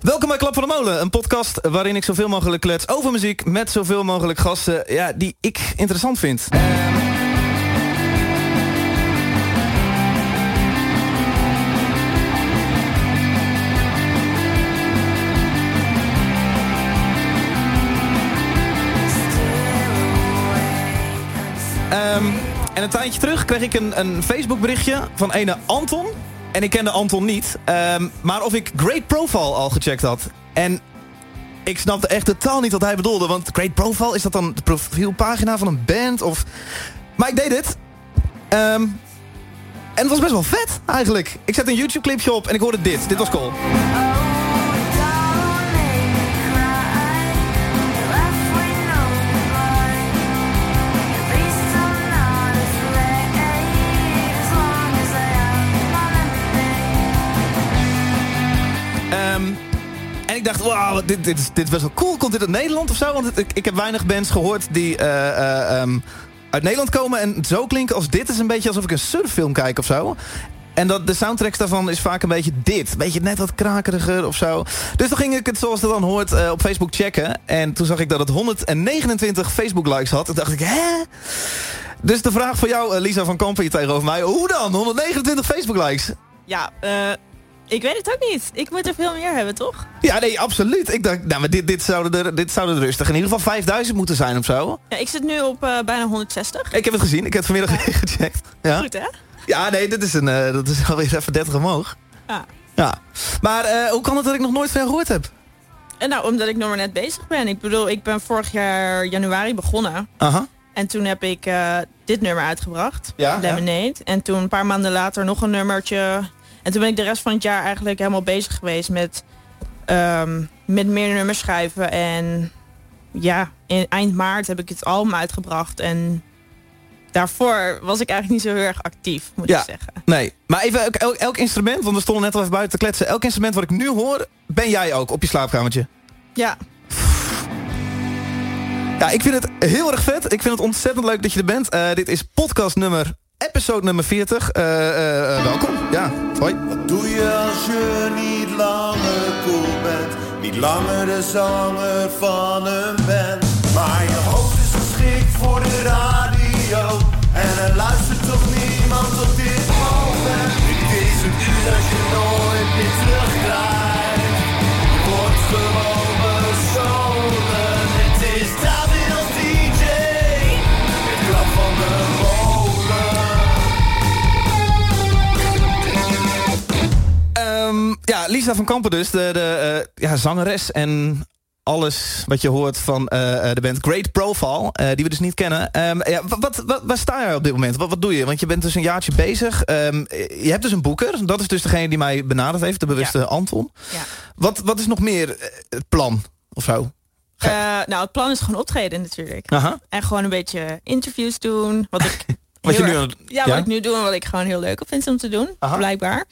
Welkom bij Klap van de Molen, een podcast waarin ik zoveel mogelijk klets over muziek met zoveel mogelijk gasten ja, die ik interessant vind. Ehm, en een tijdje terug kreeg ik een, een Facebook berichtje van ene Anton. En ik kende Anton niet. ehm, maar of ik Great Profile al gecheckt had. En ik snapte echt totaal niet wat hij bedoelde. Want Great Profile, is dat dan de profielpagina van een band? Of... Maar ik deed dit. Ehm, en het was best wel vet, eigenlijk. Ik zet een YouTube clipje op en ik hoorde dit. Dit was cool. Wauw, dit, dit, is, dit is best wel cool. Komt dit uit Nederland of zo? Want ik, ik heb weinig bands gehoord die eh, eh, ehm, uit Nederland komen... en zo klinken als dit is een beetje alsof ik een surffilm kijk of zo. En dat, de soundtracks daarvan is vaak een beetje dit. Beetje net wat krakeriger of zo. Dus toen ging ik het, zoals dat dan hoort, eh, op Facebook checken. En toen zag ik dat het 129 Facebook-likes had. Toen dacht ik, hè? Dus de vraag voor jou, Lisa van Kampen, hier tegenover mij. Hoe dan? 129 Facebook-likes? Ja, eh, ik weet het ook niet. Ik moet er veel meer hebben, toch? Ja, nee, absoluut. Ik dacht, nou, maar dit, dit, zouden er, dit zouden er rustig in ieder geval 5000 moeten zijn of zo. Ja, ik zit nu op eh, bijna 160. Ik heb het gezien, ik heb het vanmiddag gecheckt. Ja, Goed, hè? ja nee, dit is, een, eh, dat is alweer even 30 omhoog. Ja. Ja. Maar eh, hoe kan het dat ik nog nooit van gehoord heb? En nou, omdat ik nog maar net bezig ben. Ik bedoel, ik ben vorig jaar januari begonnen. Aha. En toen heb ik dit nummer uitgebracht. Ja, Lemonade. En toen een paar maanden later nog een nummertje. En toen ben ik de rest van het jaar eigenlijk helemaal bezig geweest met, ehm, met meer nummers schrijven. En ja, in eind maart heb ik het album uitgebracht. En daarvoor was ik eigenlijk niet zo heel erg actief, moet Ja. ik zeggen. Nee, maar even elk, elk, elk instrument, want we stonden net al even buiten te kletsen. Elk instrument wat ik nu hoor, ben jij ook op je slaapkamertje. Ja, Ja, ik vind het heel erg vet. Ik vind het ontzettend leuk dat je er bent. Eh, dit is podcast nummer, episode nummer 40. Eh, eh, eh, welkom. Ja, hoi. Wat doe je als je niet langer cool bent? Niet langer de zanger van een band. Maar je hoofd is geschikt voor de radio. En er luistert toch niemand op dit moment. Dit is het uur dat je nooit meer terugkrijgt. Ehm, ja, Lisa van Kampen dus, de, de eh, ja, zangeres en alles wat je hoort van eh, eh, de band Great Profile, die we dus niet kennen. Ehm, ja, wat, wat, waar sta je op dit moment? Wat, wat doe je? Want je bent dus een jaartje bezig. Ehm, je hebt dus een boeker. Dat is dus degene die mij benaderd heeft, de bewuste Anton. ja. Wat, wat is nog meer het plan of zo? Nou, het plan is gewoon optreden natuurlijk. Aha. En gewoon een beetje interviews doen. Wat ik Wat je nu erg- ja, wat ik nu doe en wat ik gewoon heel leuk vind om te doen, Aha. blijkbaar.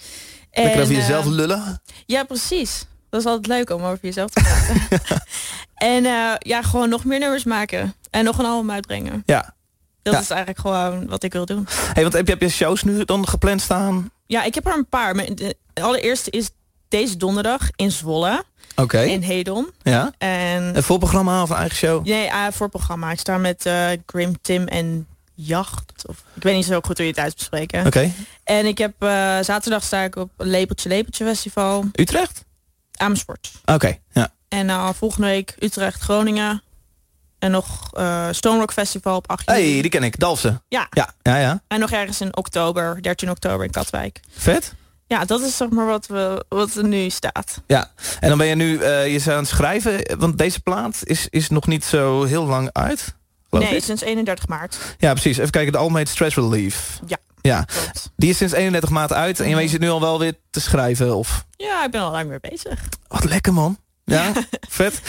Lekker En, over jezelf eh, lullen. ja, precies. Dat is altijd leuk om over jezelf te praten. en eh, ja, gewoon nog meer nummers maken. En nog een album uitbrengen. Ja. Dat Ja. is eigenlijk gewoon wat ik wil doen. Hey, want heb je, heb je shows nu dan gepland staan? Ja, ik heb er een paar. Maar de allereerste is deze donderdag in Zwolle. Oké. In Hedon. Ja. En Een voorprogramma of een eigen show? Nee, ah, voor programma. Ik sta met eh, Grim Tim en Jacht. Of, ik weet niet zo goed hoe je het uitspreken. Oké. En ik heb eh, zaterdag sta ik op Lepeltje Lepeltje Festival. Utrecht? Amersfoort. Oké, ja. En eh, volgende week Utrecht, Groningen. En nog eh Stonerock Festival op 8 juli. hey, die ken ik. Dalfsen. Ja. Ja, ja, ja. En nog ergens in oktober, 13 oktober in Katwijk. Vet. Ja, dat is zeg maar wat, we, wat er nu staat. Ja. En dan ben je nu eh je aan het schrijven, want deze plaat is, is nog niet zo heel lang uit. Nee, ik. sinds 31 maart. Ja, precies. Even kijken, de heet Stress Relief. Ja, Ja. klopt. Die is sinds 31 maart uit en je zit nu al wel weer te schrijven. Of... Ja, ik ben al lang weer bezig. Wat lekker man. Ja, vet.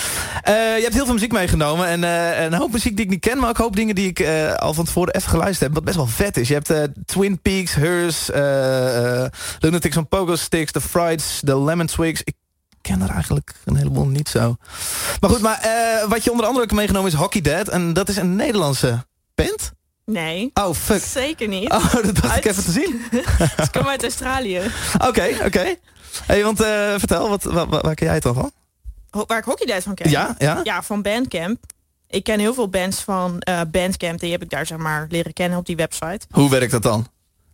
Eh, je hebt heel veel muziek meegenomen. En eh, een hoop muziek die ik niet ken, maar ook een hoop dingen die ik eh, al van tevoren even geluisterd heb. Wat best wel vet is. Je hebt Twin Peaks, Hers, Lunatics on Pogo Sticks, The Frieds, The Lemon Twigs. Ik ken er eigenlijk een heleboel niet zo. Maar goed, maar eh, wat je onder andere ook meegenomen is Hockey Dead. En dat is een Nederlandse band. Nee. Oh, fuck. Zeker niet. Oh, dat dacht ik even te zien. Ik kom uit Australië. Oké, oké. Hey, want eh, vertel, wat, waar, waar ken jij het al van? Ho- Waar ik Hockey van ken. Ja, ja? Ja, van Bandcamp. Ik ken heel veel bands van eh, Bandcamp. Die heb ik daar zeg maar leren kennen op die website. Hoe werkt dat dan?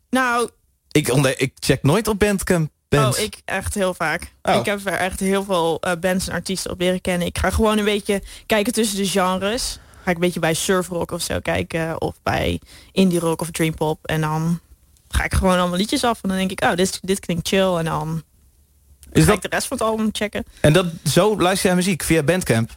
Nou, Ik, ik check nooit op Bandcamp bands. oh, ik echt heel vaak. Oh. Ik heb er echt heel veel eh, bands en artiesten op leren kennen. Ik ga gewoon een beetje kijken tussen de genres. Ga ik een beetje bij surfrock of zo kijken. Of bij indie rock of dream pop. En dan ga ik gewoon allemaal liedjes af. En dan denk ik, oh, dit, dit klinkt chill. En dan Is ga dat, ik de rest van het album checken. en dat, zo luister jij muziek via Bandcamp?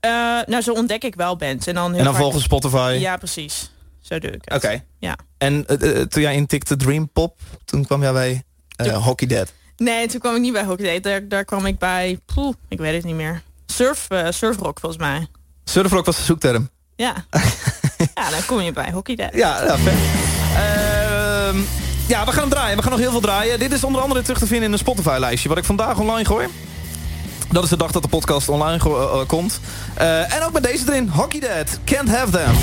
Eh, nou, zo ontdek ik wel bands. En dan, En dan vaak- volgens Spotify? Ja, precies. Zo doe ik het. Oké. Ja. En eh, toen jij intikte Dream Pop, toen kwam jij bij eh, Hockey Dead. Nee, toen kwam ik niet bij Hockey Date. Daar, daar kwam ik bij, poeh, ik weet het niet meer. Surf, eh, surfrock volgens mij. Surfrock was de zoekterm. Ja. ja, dan kom je bij Hockey Date. Ja, ja vet. Ehm, ja, we gaan hem draaien. We gaan nog heel veel draaien. Dit is onder andere terug te vinden in een Spotify-lijstje... wat ik vandaag online gooi. Dat is de dag dat de podcast online eh, komt. Eh, en ook met deze erin. Hockey Dead. Can't have them.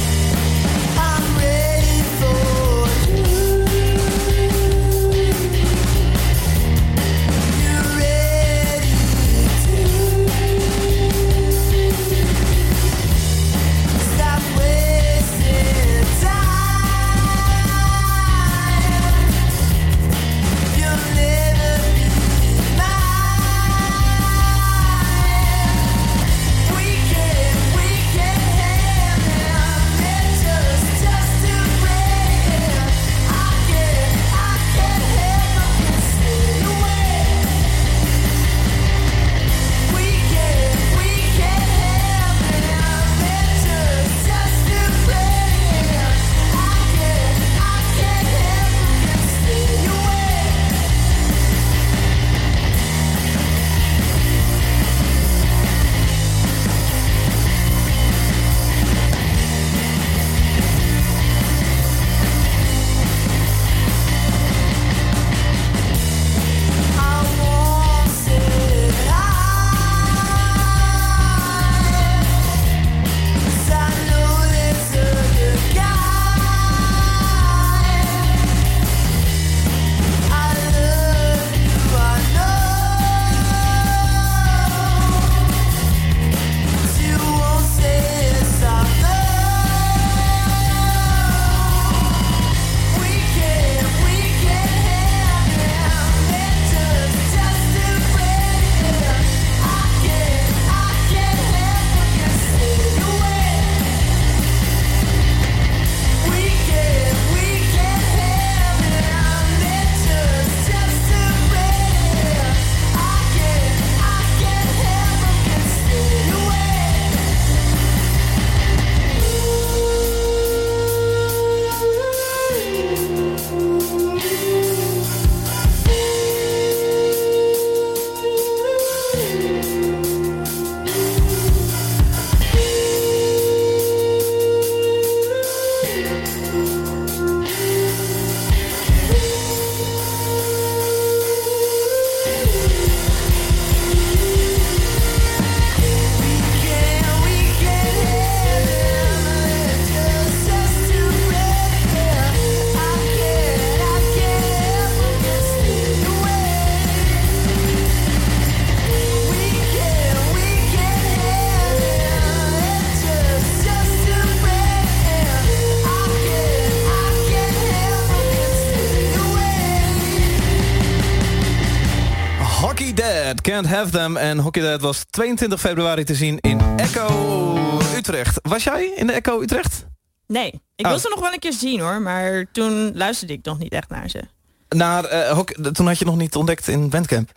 Have them. En Hockey Dead was 22 februari te zien in Echo Utrecht. Was jij in de Echo Utrecht? Nee, ik Oh. wil ze nog wel een keer zien hoor. Maar toen luisterde ik nog niet echt naar ze. Naar, eh, hockey- toen had je nog niet ontdekt in Bandcamp.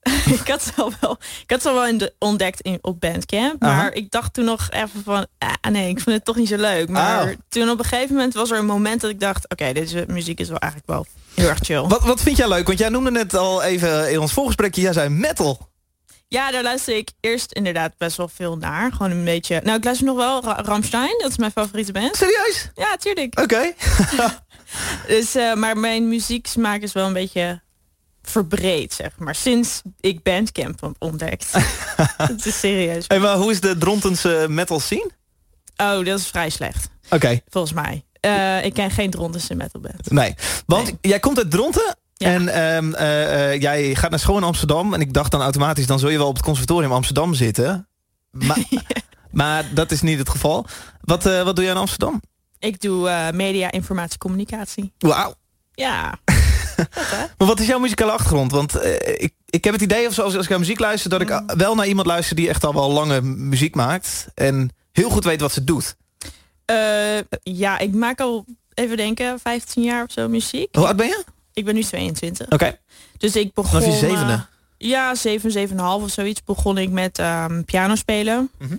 ik had ze al wel, ik had ze al wel in de, ontdekt in, op Bandcamp. Maar Aha. ik dacht toen nog even van, ah, nee, ik vind het toch niet zo leuk. Maar Oh. toen op een gegeven moment was er een moment dat ik dacht, oké, deze muziek is wel eigenlijk wel heel erg chill. Wat, wat vind jij leuk? Want jij noemde net al even in ons voorgesprekje, jij zei metal. Ja, daar luister ik eerst inderdaad best wel veel naar. Gewoon een beetje, nou ik luister nog wel Ra- Ramstein, dat is mijn favoriete band. Serieus? Ja, tuurlijk. Oké. Dus, eh, maar mijn muzieksmaak is wel een beetje verbreed, zeg maar. Sinds ik Bandcamp ontdekt. Het is serieus. Hey, maar hoe is de Drontense metal scene? Oh, dat is vrij slecht. Oké. Volgens mij. Eh, ik ken geen Drontense metalband. Nee, want jij komt uit Dronten. Ja. En ehm, eh, eh, jij gaat naar school in Amsterdam. En ik dacht dan automatisch, dan zul je wel op het conservatorium Amsterdam zitten. Maar, maar dat is niet het geval. Wat, eh, wat doe jij in Amsterdam? Ik doe media, informatie, communicatie. Wauw. Ja. Maar wat is jouw muzikale achtergrond? Want ik, ik heb het idee, of zoals als ik naar muziek luister... dat ik Mm. wel naar iemand luister die echt al wel lange muziek maakt. En heel goed weet wat ze doet. Ja, ik maak al, even denken, 15 jaar of zo muziek. Hoe oud ben je? Ik ben nu 22. Oké, Dus ik begon... vanaf je zevende. eh, ja, 7, 7,5 of zoiets begon ik met ehm, piano spelen. Mhm.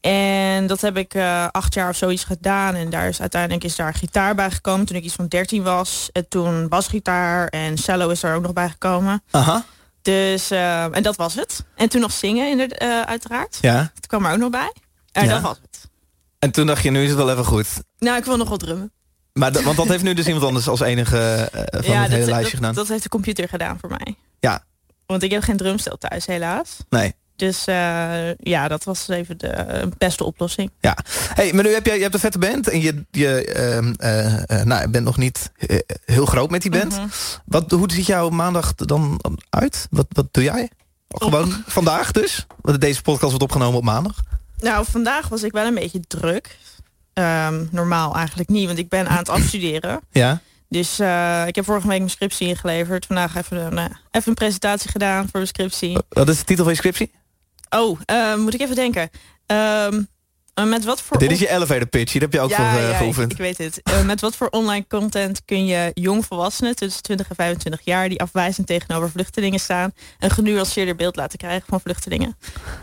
En dat heb ik eh, acht jaar of zoiets gedaan. En daar is uiteindelijk is daar gitaar bij gekomen toen ik iets van 13 was. En toen basgitaar en cello is er ook nog bij gekomen. Aha, Dus, eh, en dat was het. En toen nog zingen, inderdaad, eh, uiteraard. ja. Dat kwam er ook nog bij. En Ja. dat was het. En toen dacht je, nu is het wel even goed. Nou, ik wil nog wat drummen. Maar dat- want dat heeft nu dus iemand anders als enige eh, van het hele dat, lijstje dat, gedaan. dat heeft de computer gedaan voor mij. Ja. Want ik heb geen drumstel thuis, helaas. Nee. Dus eh, ja, dat was even de beste oplossing. Ja. Hey, maar nu heb je, je hebt een vette band en je, je eh, nou, bent nog niet heel groot met die band. Mhm. Wat, hoe ziet jouw maandag dan uit? Wat, wat doe jij? Gewoon vandaag dus? Want deze podcast wordt opgenomen op maandag. Nou, vandaag was ik wel een beetje druk. Ehm, normaal eigenlijk niet, want ik ben aan het afstuderen. Ja. Dus eh, ik heb vorige week mijn scriptie ingeleverd. Vandaag even een, eh, even een presentatie gedaan voor mijn scriptie. Wat is de titel van je scriptie? Oh, eh, moet ik even denken. Ehm, eh, met wat voor... Dit is je elevator pitch. Hier heb je ook ja, voor ja, ik, geoefend. ik weet het. Met wat voor online content kun je jongvolwassenen tussen 20 en 25 jaar die afwijzend tegenover vluchtelingen staan, een genuanceerder beeld laten krijgen van vluchtelingen?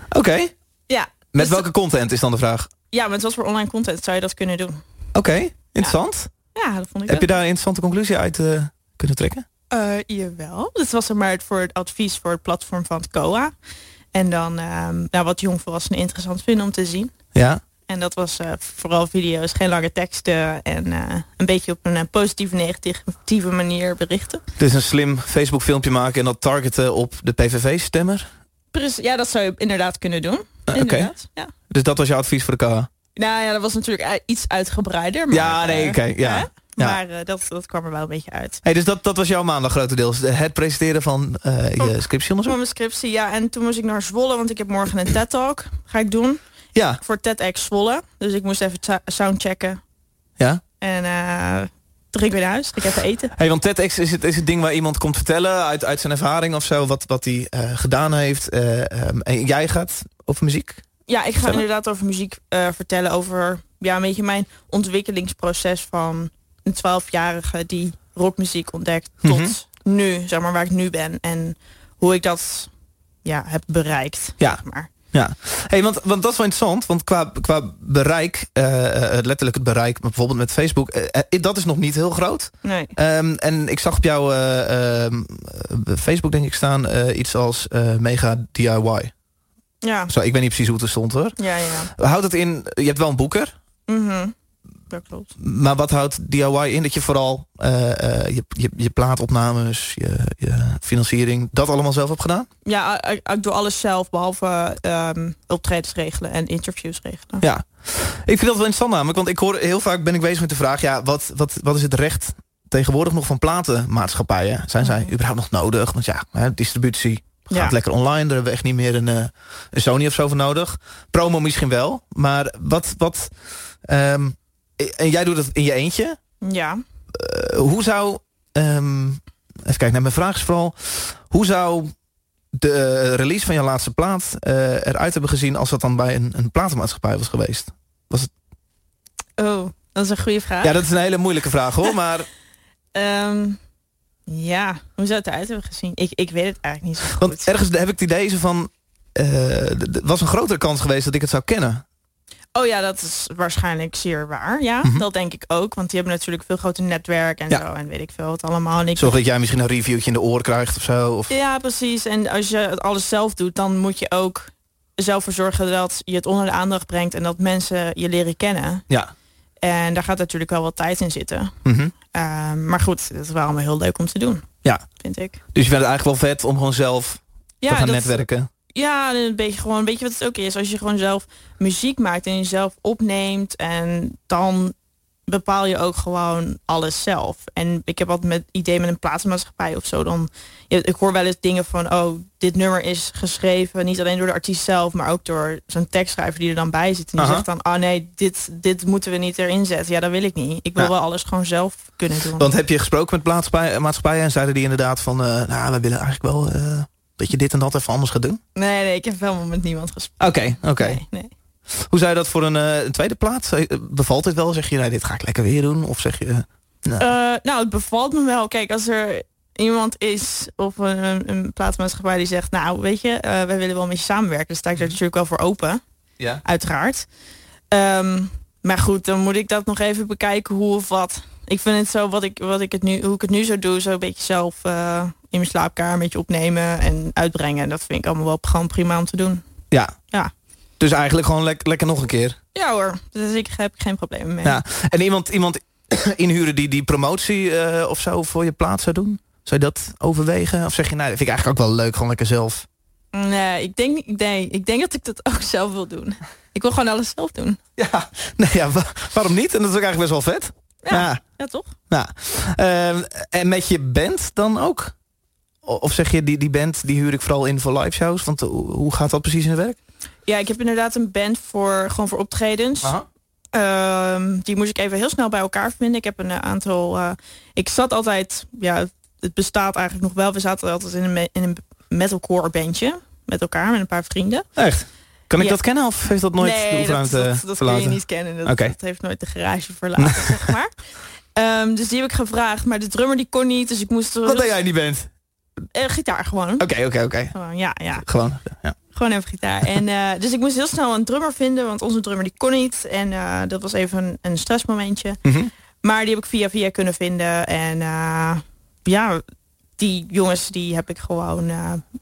Oké. Ja. Met dus- welke content is dan de vraag? Ja, met wat voor online content zou je dat kunnen doen? Oké, interessant. Ja, dat vond ik Heb je daar een interessante conclusie uit eh, kunnen trekken? Eh, jawel. Dit was er maar het voor het advies voor het platform van het COA. En dan ehm, nou, wat jongvolwassenen interessant vinden om te zien. Ja. En dat was eh, vooral video's, geen lange teksten en een beetje op een positieve, negatieve manier berichten. Dus een slim Facebook filmpje maken en dat targeten op de PVV-stemmer. Precies, ja, dat zou je inderdaad kunnen doen. Eh, Oké. Inderdaad, ja. Dus dat was jouw advies voor de KA? Nou ja, dat was natuurlijk iets uitgebreider. Maar, Ja, nee, eh, oké, ja. hè? Ja. Maar eh, dat, dat kwam er wel een beetje uit. Hey, dus dat, dat was jouw maandag grotendeels. Het presenteren van je Voor scriptieonderzoek? mijn scriptie, ja. En toen moest ik naar Zwolle, want ik heb morgen een TED-talk. Ga ik doen. Ja, Voor TEDx Zwolle. Dus ik moest even soundchecken. ja. En ik weer naar huis. Ik even eten. Hey, want TEDx is het, is het ding waar iemand komt vertellen uit, uit zijn ervaring of zo, wat, wat hij eh, gedaan heeft. eh, ehm, en jij gaat over muziek? Ja, ik ga Vertellen? inderdaad over muziek eh, vertellen. Over ja, een beetje mijn ontwikkelingsproces van een 12-jarige die rockmuziek ontdekt. Tot Mhm. nu, zeg maar, waar ik nu ben. En hoe ik dat ja, heb bereikt. Ja. zeg maar. Ja, hey, want, want dat is wel interessant, want qua, qua bereik, eh, eh, letterlijk het bereik, maar bijvoorbeeld met Facebook, eh, dat is nog niet heel groot. Nee. Ehm, en ik zag op jouw eh, ehm, eh, Facebook denk ik staan iets als mega DIY. Ja, Zo, ik weet niet precies hoe het er stond hoor. ja, ja. Houdt het in, je hebt wel een boeker, Mhm. Dat klopt. maar wat houdt DIY in? Dat je vooral eh, eh, je, je, je plaatopnames, je, je financiering, dat allemaal zelf hebt gedaan? Ja, ik, ik doe alles zelf, behalve ehm optredens regelen en interviews regelen. Ja, ik vind dat wel interessant namelijk, want ik hoor heel vaak ben ik bezig met de vraag, ja, wat, wat, wat is het recht tegenwoordig nog van platenmaatschappijen? Zijn zij Mhm. überhaupt nog nodig? Want ja, hè, distributie gaat Ja. lekker online, daar hebben we echt niet meer een, eh, een Sony of zo voor nodig. Promo misschien wel, maar wat, wat, ehm, en jij doet het in je eentje. Ja. Eh, hoe zou, ehm, even kijken, naar mijn vraag is vooral, hoe zou de eh, release van je laatste plaat eh, eruit hebben gezien als dat dan bij een, een platenmaatschappij was geweest? Oh, dat is een goede vraag. Ja, dat is een hele moeilijke vraag hoor, maar Ehm, ja, hoe zou het eruit hebben gezien? Ik, ik weet het eigenlijk niet zo goed. want ergens heb ik het idee zo van, d- was een grotere kans geweest dat ik het zou kennen. Oh ja, dat is waarschijnlijk zeer waar. Ja, Mhm. dat denk ik ook. Want die hebben natuurlijk veel groter netwerk en Ja. zo. En weet ik veel wat allemaal. En ik Zorg dat jij misschien een reviewtje in de oren krijgt of zo. Of, Ja, precies. En als je het alles zelf doet, dan moet je ook zelf voor zorgen dat je het onder de aandacht brengt en dat mensen je leren kennen. ja. En daar gaat natuurlijk wel wat tijd in zitten. Mhm. Ehm, maar goed, het is wel allemaal heel leuk om te doen. Ja. Vind ik. Dus je vindt het eigenlijk wel vet om gewoon zelf Ja, te gaan dat- netwerken. Ja, en een beetje gewoon, weet je wat het ook is? Als je gewoon zelf muziek maakt en jezelf opneemt en dan bepaal je ook gewoon alles zelf. En ik heb altijd met idee met een plaatsmaatschappij of zo. Dan, ja, ik hoor wel eens dingen van, oh, dit nummer is geschreven niet alleen door de artiest zelf, maar ook door zo'n tekstschrijver die er dan bij zit. En die Aha. zegt dan, oh nee, dit, dit moeten we niet erin zetten. Ja, dat wil ik niet. Ik wil Ja. wel alles gewoon zelf kunnen doen. Want heb je gesproken met plaatsmaatschappij- maatschappijen en zeiden die inderdaad van... eh, nou, we willen eigenlijk wel eh, dat je dit en dat even anders gaat doen? Nee, nee, ik heb helemaal met niemand gesproken. Oké, oké. Nee, nee. Hoe zou je dat voor een, eh, een tweede plaats? Eh, Bevalt dit wel? Zeg je, nee, dit ga ik lekker weer doen? Of zeg je... nou, nou, het bevalt me wel. Kijk, als er iemand is of een, een, een plaatsmaatschappij die zegt... nou, weet je, wij willen wel met je samenwerken... dan sta ik daar natuurlijk wel voor open, ja. uiteraard. Ehm, maar goed, dan moet ik dat nog even bekijken hoe of wat. Ik vind het zo, wat ik, wat ik het nu, hoe ik het nu zo doe... zo een beetje zelf eh, in mijn slaapkamer een beetje opnemen en uitbrengen. Dat vind ik allemaal wel gewoon prima om te doen. Ja. Ja. Dus eigenlijk gewoon lek- lekker nog een keer. Ja hoor, dus ik heb geen problemen mee. Ja. En iemand, iemand inhuren die die promotie eh, of zo voor je plaats zou doen? Zou je dat overwegen? Of zeg je, nou, dat vind ik eigenlijk ook wel leuk, gewoon lekker zelf. Nee, ik denk, nee, ik denk dat ik dat ook zelf wil doen. Ik wil gewoon alles zelf doen. Ja, nee, ja, wa- waarom niet? En dat is ook eigenlijk best wel vet. Ja, Ja. ja toch? Nou, ehm, en met je band dan ook? Of zeg je, die, die band die huur ik vooral in voor live shows? Want eh, hoe hoe gaat dat precies in het werk? Ja, ik heb inderdaad een band voor gewoon voor optredens. Ehm, die moest ik even heel snel bij elkaar vinden. Ik heb een eh, aantal. eh, ik zat altijd. Ja, het bestaat eigenlijk nog wel. We zaten altijd in een, in een metalcore bandje met elkaar met een paar vrienden. Echt? Kan ik Ja. dat kennen of heeft dat nooit de nee, dat, oefenruimte dat, dat kun je niet kennen. Dat, heeft nooit de garage verlaten, zeg maar. Ehm, dus die heb ik gevraagd, maar de drummer die kon niet, dus ik moest Wat deed jij die band? Eh, gitaar gewoon. Oké, oké, oké. Gewoon, ja, ja. Gewoon, ja. Gewoon even gitaar. En, eh, dus ik moest heel snel een drummer vinden, want onze drummer die kon niet. En eh, dat was even een, een stressmomentje. Mhm. Maar die heb ik via via kunnen vinden. En ja, die jongens die heb ik gewoon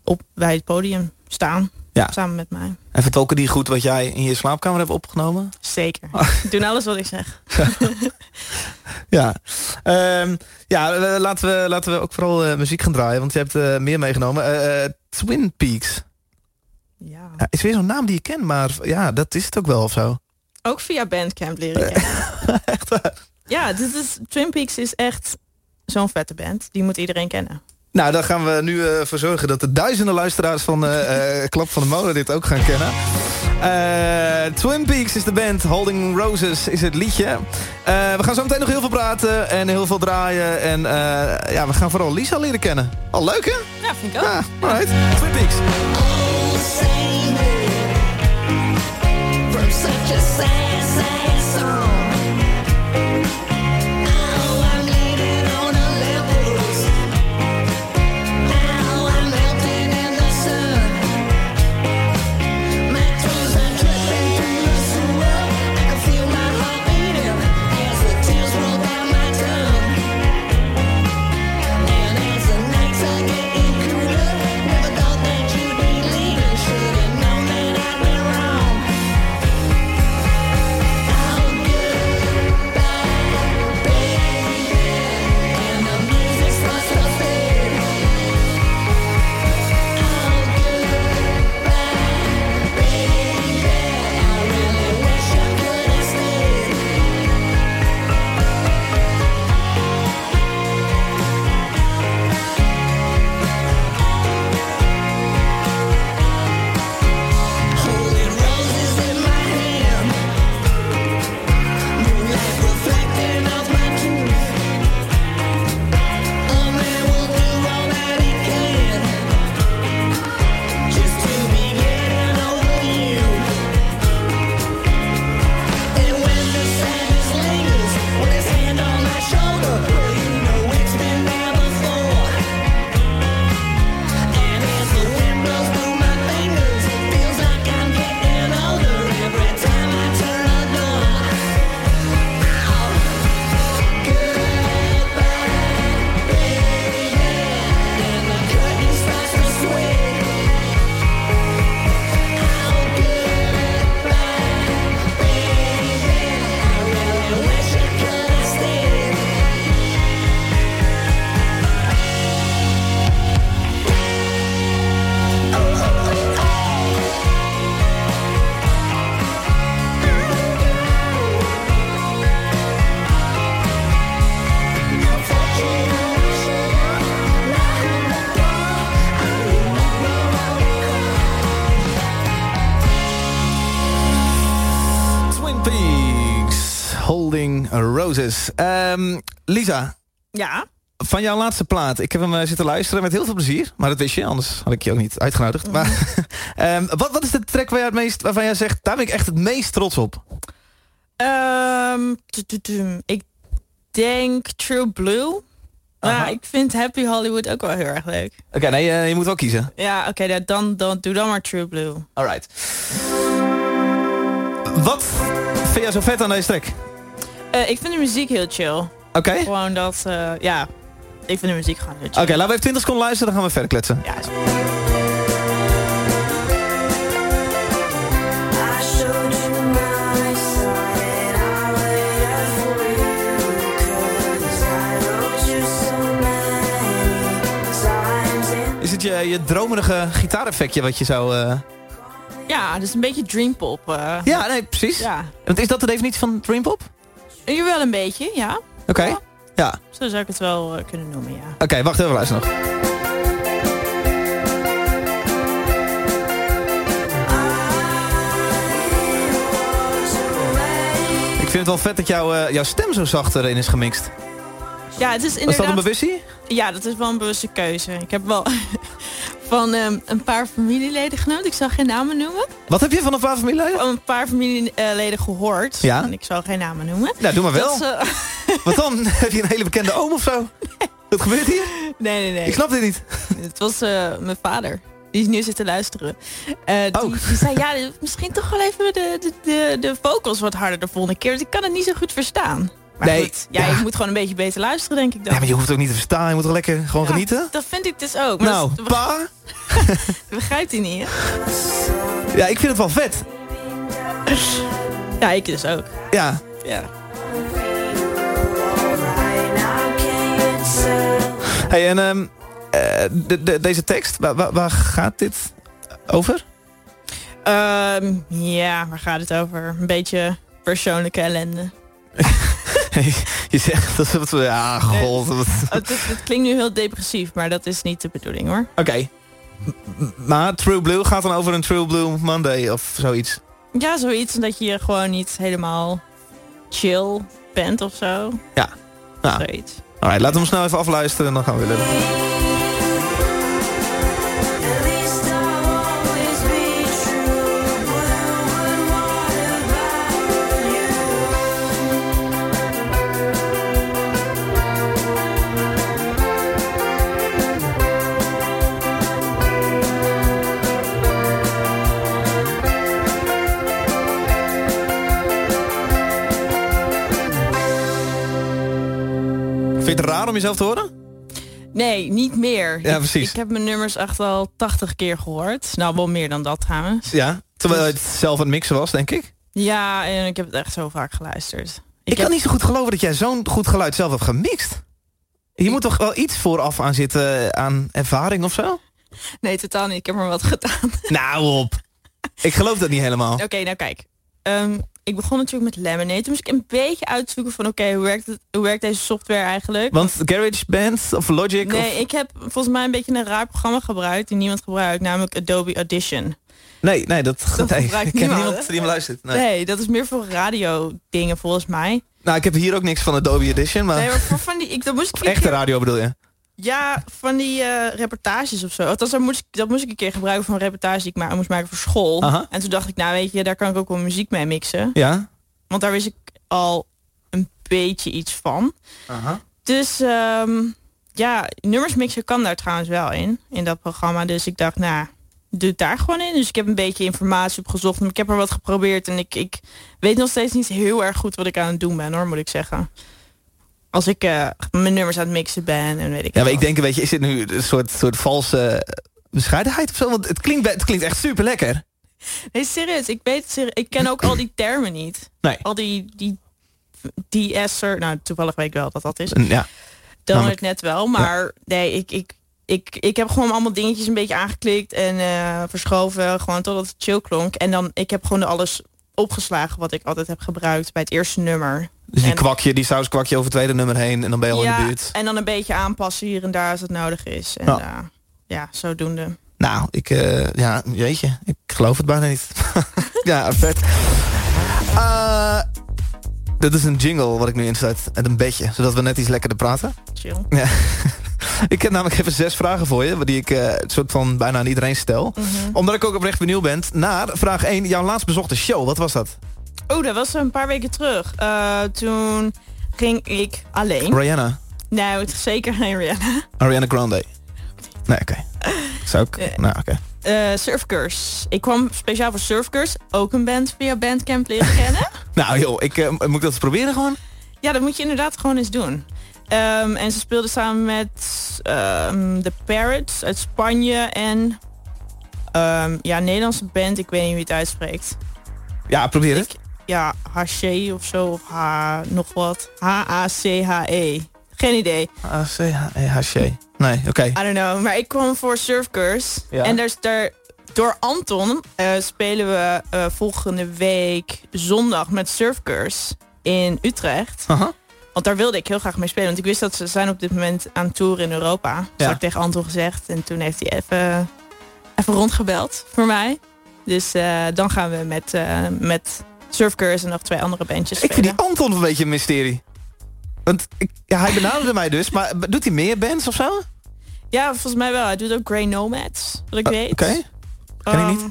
op bij het podium staan. Ja. Samen met mij. En vertolken die goed wat jij in je slaapkamer hebt opgenomen? Zeker. Oh. Ik doe alles wat ik zeg. Ja, Ehm, ja eh, laten, we, laten we ook vooral eh, muziek gaan draaien, want je hebt eh, meer meegenomen. Twin Peaks. Ja. Ja, is weer zo'n naam die je kent, maar ja, dat is het ook wel of zo. Ook via Bandcamp leren kennen. Echt waar. Ja, dit is, Twin Peaks is echt zo'n vette band. Die moet iedereen kennen. Nou, daar gaan we nu eh, voor zorgen dat de duizenden luisteraars van eh, eh, Klap van de Molen dit ook gaan kennen. Eh, Twin Peaks is de band, Holding Roses is het liedje. Eh, we gaan zo meteen nog heel veel praten en heel veel draaien. En eh, ja, we gaan vooral Lisa leren kennen. Al leuk hè? Ja, vind ik ook. Ja, alright. Twin Peaks. Holding Roses. Ehm, Lisa, Ja. van jouw laatste plaat. Ik heb hem eh, zitten luisteren met heel veel plezier. Maar dat wist je, anders had ik je ook niet uitgenodigd. Maar, ehm, wat, wat is de track waar jij het meest, waarvan jij zegt... daar ben ik echt het meest trots op? Ehm, ik denk True Blue. Maar ik vind Happy Hollywood ook wel heel erg leuk. Oké, nee, eh, je moet wel kiezen. Ja, oké, dan- dan, dan doe dan maar True Blue. Alright. Wat vind jij zo vet aan deze track? Eh, ik vind de muziek heel chill. Oké, Gewoon dat, eh, ja, ik vind de muziek gewoon heel Oké, chill. laten we even 20 seconden luisteren, dan gaan we verder kletsen. Ja, is- het je, je dromerige gitaareffectje wat je zou... eh, ja, dus een beetje dreampop. eh Ja, nee, precies. ja. Want is dat de definitie van dreampop? Hier wel een beetje, ja. Oké. Ja. Zo zou ik het wel eh, kunnen noemen, ja. Oké, wacht even, luister nog. Ik vind het wel vet dat jouw, eh, jouw stem zo zacht erin is gemixt. Ja, het is Was dat inderdaad... een bewustie? Ja, dat is wel een bewuste keuze. Ik heb wel van ehm, een paar familieleden genomen. Ik zal geen namen noemen. Wat heb je van een paar familieleden? Van een paar familieleden gehoord. Ja. En ik zal geen namen noemen. Nou, doe maar wel. Dat ze- Wat dan? Heb je een hele bekende oom of zo? Wat gebeurt hier? nee, nee, nee. Ik snap dit niet. Het was eh, mijn vader. Die is nu zitten luisteren. Eh, die, die zei, ja, misschien toch wel even de, de, de, de vocals wat harder de volgende keer. Want ik kan het niet zo goed verstaan. Maar Nee, goed, ja, ja. je moet gewoon een beetje beter luisteren, denk ik dan. Ja, maar je hoeft ook niet te verstaan. Je moet toch lekker gewoon Ja, genieten? Dat vind ik dus ook. Maar Nou, dat, pa. begrijpt hij niet, hè? Ja, ik vind het wel vet. Ja, ik dus ook. Ja. Ja. Hey, en ehm, eh, de, de, deze tekst, waar, waar, waar gaat dit over? Ehm, ja, waar gaat het over? Een beetje persoonlijke ellende. je zegt dat het... Ja, god. Oh, het, het klinkt nu heel depressief, maar dat is niet de bedoeling hoor. Oké. Maar True Blue gaat dan over een True Blue Monday of zoiets. Ja, zoiets dat je gewoon niet helemaal chill bent of zo. Ja. Nou, Zoiets. alright, laten we hem snel even afluisteren en dan gaan we weer om jezelf te horen? Nee, niet meer. Ja, Ik- precies. Ik, heb mijn nummers echt al 80 keer gehoord. Nou, wel meer dan dat trouwens. Ja. Terwijl je het zelf aan het mixen was, denk ik. Ja, en ik heb het echt zo vaak geluisterd. Ik, kan heb- niet zo goed geloven dat jij zo'n goed geluid zelf hebt gemixt. Je moet toch wel iets vooraf aan zitten aan ervaring of zo? Nee, totaal niet. Ik heb maar wat gedaan. Nou op. Ik geloof dat niet helemaal. Oké, nou kijk. Ehm, ik begon natuurlijk met Lemonade. Toen moest ik een beetje uitzoeken van... oké, hoe, werkt het- hoe werkt deze software eigenlijk? Want GarageBand of Logic Nee, of... ik heb volgens mij een beetje een raar programma gebruikt... die niemand gebruikt, namelijk Adobe Audition. Nee, nee, dat, Dat nee. gebruikt ik ken niemand, niemand hè? die me luistert. Nee. Nee. dat is meer voor radio dingen volgens mij. Nou, ik heb hier ook niks van Adobe Edition, maar... Nee, maar voor van die... Ik, dat moest ik echte radio bedoel je? Ja, van die eh, reportages of zo. Althans, dat moest, ik, dat moest ik een keer gebruiken voor een reportage die ik maar moest maken voor school. Aha. En toen dacht ik, nou weet je, daar kan ik ook wel muziek mee mixen. Ja. Want daar wist ik al een beetje iets van. Dus ehm, ja, nummers mixen kan daar trouwens wel in, in dat programma. Dus ik dacht, nou, doe het daar gewoon in. Dus ik heb een beetje informatie opgezocht. Ik heb er wat geprobeerd en ik, ik weet nog steeds niet heel erg goed wat ik aan het doen ben, hoor, moet ik zeggen. Als ik eh, mijn nummers aan het mixen ben en weet ik Ja, maar ik denk een beetje, is dit nu een soort, soort valse eh, bescheidenheid of zo? Want het klinkt, het klinkt echt super lekker. Nee, serieus, ik weet serieus. Ik ken ook al die termen niet. Nee. Al die, die DS'er, nou toevallig weet ik wel wat dat is. Ja. Dan het net wel, maar nee, ik, ik, ik, ik heb gewoon allemaal dingetjes een beetje aangeklikt en eh, verschoven, gewoon totdat het chill klonk. En dan, ik heb gewoon alles opgeslagen wat ik altijd heb gebruikt bij het eerste nummer. Dus die En- kwakje, die saus kwakje over het tweede nummer heen en dan ben je al in de buurt. en dan een beetje aanpassen hier en daar als het nodig is. En Ja. ja, ja zodoende. Nou, ik, eh, ja, jeetje, ik geloof het bijna niet. ja, vet. Eh, Dit is een jingle wat ik nu insluit. En een bedje, zodat we net iets lekkerder praten. Chill. Ja. ik heb namelijk even zes vragen voor je... die ik eh, soort van bijna aan iedereen stel. Mhm. Omdat ik ook oprecht benieuwd ben naar vraag 1. Jouw laatst bezochte show, wat was dat? Oh, dat was een paar weken terug. Eh, toen ging ik alleen. Rihanna. Nou, het is zeker geen Rihanna. Ariana Grande. Nee, oké. Zou ik... Eh. nou, oké. Eh Surfcurs. Ik kwam speciaal voor Surfcurs. Ook een band via Bandcamp leren kennen. Nou joh, ik, moet ik dat eens proberen gewoon? Ja, dat moet je inderdaad gewoon eens doen. Ehm, en ze speelden samen met ehm The Parrots uit Spanje en ehm, ja, Nederlandse band. Ik weet niet hoe je het uitspreekt. Ja, probeer het. Ik, ja, HC of zo, of H, nog wat. H-A-C-H-E. Geen idee. A-C-H-E-H-C. Nee, oké. I don't know. Maar ik kwam voor Surfcurs. Ja. En daar is daar door Anton eh, spelen we eh, volgende week zondag met Surfcurs in Utrecht. Aha. Want daar wilde ik heel graag mee spelen. Want ik wist dat ze zijn op dit moment aan tour in Europa. Dat Ja. had ik tegen Anton gezegd. En toen heeft hij even, even rondgebeld voor mij. Dus eh, dan gaan we met, eh met Surfcurs en nog twee andere bandjes Ik spelen. vind die Anton een beetje een mysterie. Want ik, ja, hij benaderde mij dus, maar doet hij meer bands of zo? Ja, volgens mij wel. Hij doet ook Grey Nomads, wat ik weet. Oké. ken ik niet.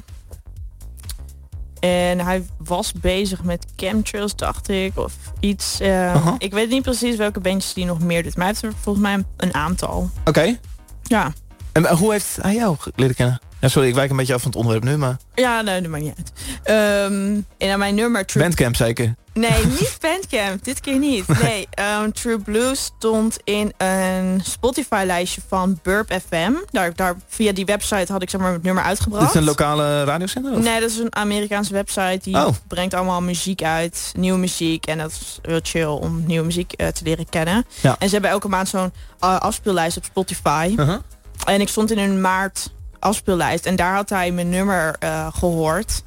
Ehm, En hij was bezig met chemtrails, dacht ik, of iets. eh, Aha. Ik weet niet precies welke bandjes die nog meer doet. Maar hij heeft er volgens mij een, aantal. Oké. Ja, En eh, hoe heeft hij jou leren kennen? Ja, sorry, ik wijk een beetje af van het onderwerp nu, maar... ja nee, dat maakt niet uit. Ehm, en aan mijn nummer... True Bandcamp zeker. Nee, niet Bandcamp. Dit keer niet. Nee, ehm, True Blue stond in een Spotify-lijstje van Burp FM. Daar, daar, via die website had ik zeg maar het nummer uitgebracht. Dit is een lokale radiozender? of? Nee, dat is een Amerikaanse website die Oh. brengt allemaal muziek uit, nieuwe muziek. En dat is heel chill om nieuwe muziek eh, te leren kennen. Ja. En ze hebben elke maand zo'n eh, afspeellijst op Spotify. Uh-huh. En ik stond in een maart afspeellijst en daar had hij mijn nummer eh, gehoord.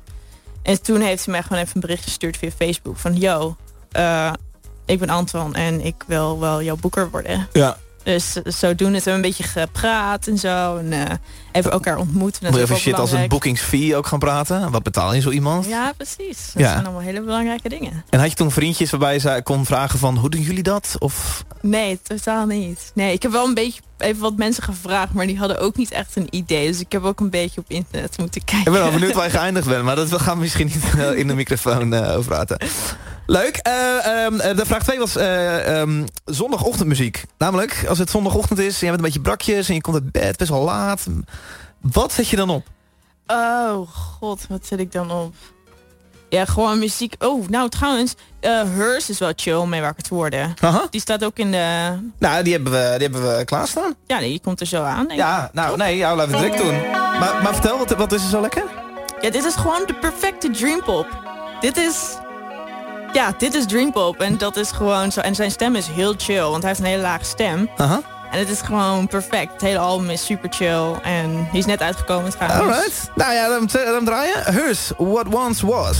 En toen heeft hij mij gewoon even een bericht gestuurd via Facebook van... Yo, eh, ik ben Anton en ik wil wel jouw boeker worden. Ja. Dus eh, zodoende hebben we een beetje gepraat en zo. En eh hebben elkaar ontmoet. En dat Moet je even shit als een bookingsfee ook gaan praten? Wat betaal je zo iemand? Ja, precies. Dat Ja. zijn allemaal hele belangrijke dingen. En had je toen vriendjes waarbij je kon vragen van... hoe doen jullie dat? Of... Nee, totaal niet. Nee, ik heb wel een beetje even wat mensen gevraagd, maar die hadden ook niet echt een idee. Dus ik heb ook een beetje op internet moeten Ik kijken. ben wel benieuwd waar je geëindigd bent, maar dat gaan we misschien niet eh, in de microfoon eh, over praten. Leuk. Eh, ehm, eh, de vraag 2 was ehm, zondagochtendmuziek. Namelijk, als het zondagochtend is, en je bent een beetje brakjes en je komt uit bed best wel laat. Wat zet je dan op? Oh god, wat zet ik dan op? Ja, gewoon muziek. Oh, nou trouwens, Hers is wel chill om mee wakker te worden. Aha. Die staat ook in de... Nou, die hebben we, die hebben we klaarstaan. Ja, die komt er zo aan. denk ik. Ja, nou nee, ja, laten we het direct doen. Maar, maar vertel, wat, wat is er zo lekker? Ja, dit is gewoon de perfecte dreampop. Dit is... Ja, dit is dreampop. En dat is gewoon zo... En zijn stem is heel chill, want hij heeft een hele lage stem. Aha. En het is gewoon perfect. Het hele album is super chill. En die is net uitgekomen trouwens. Alright. Nou ja, dan, dan draaien. Hers, What Once Was.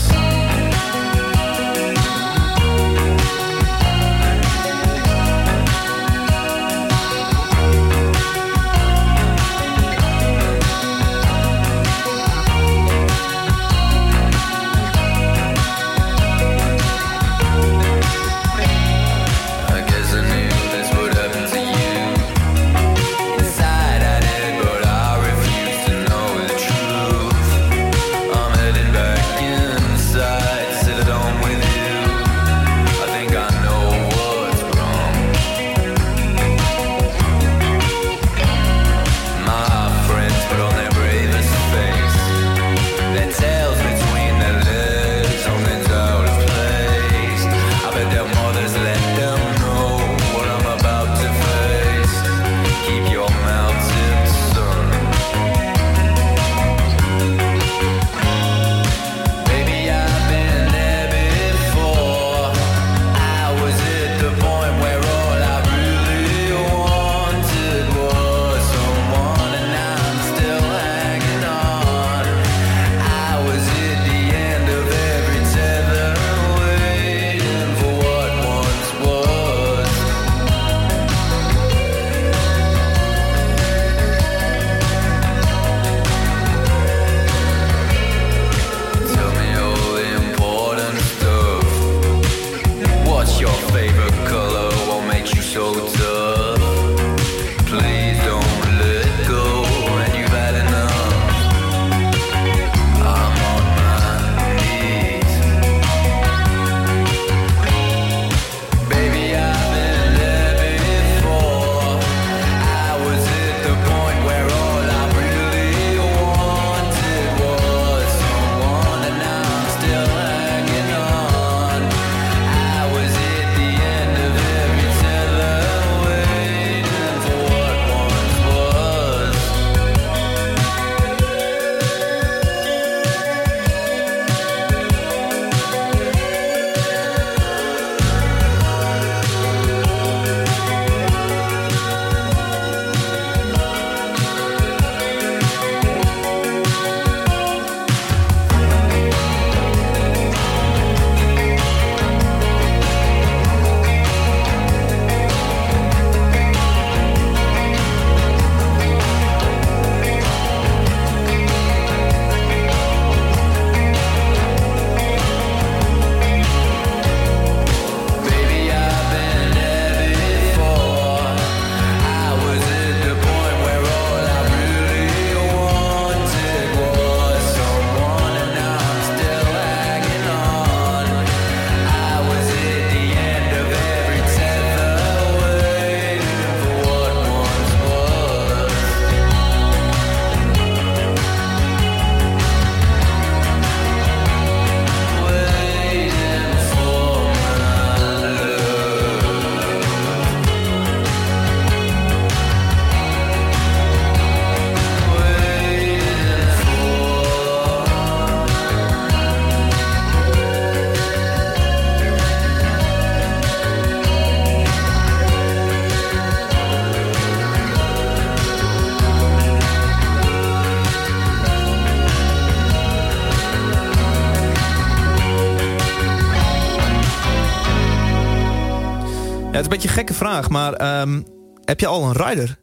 Maar ehm, heb je al een rider?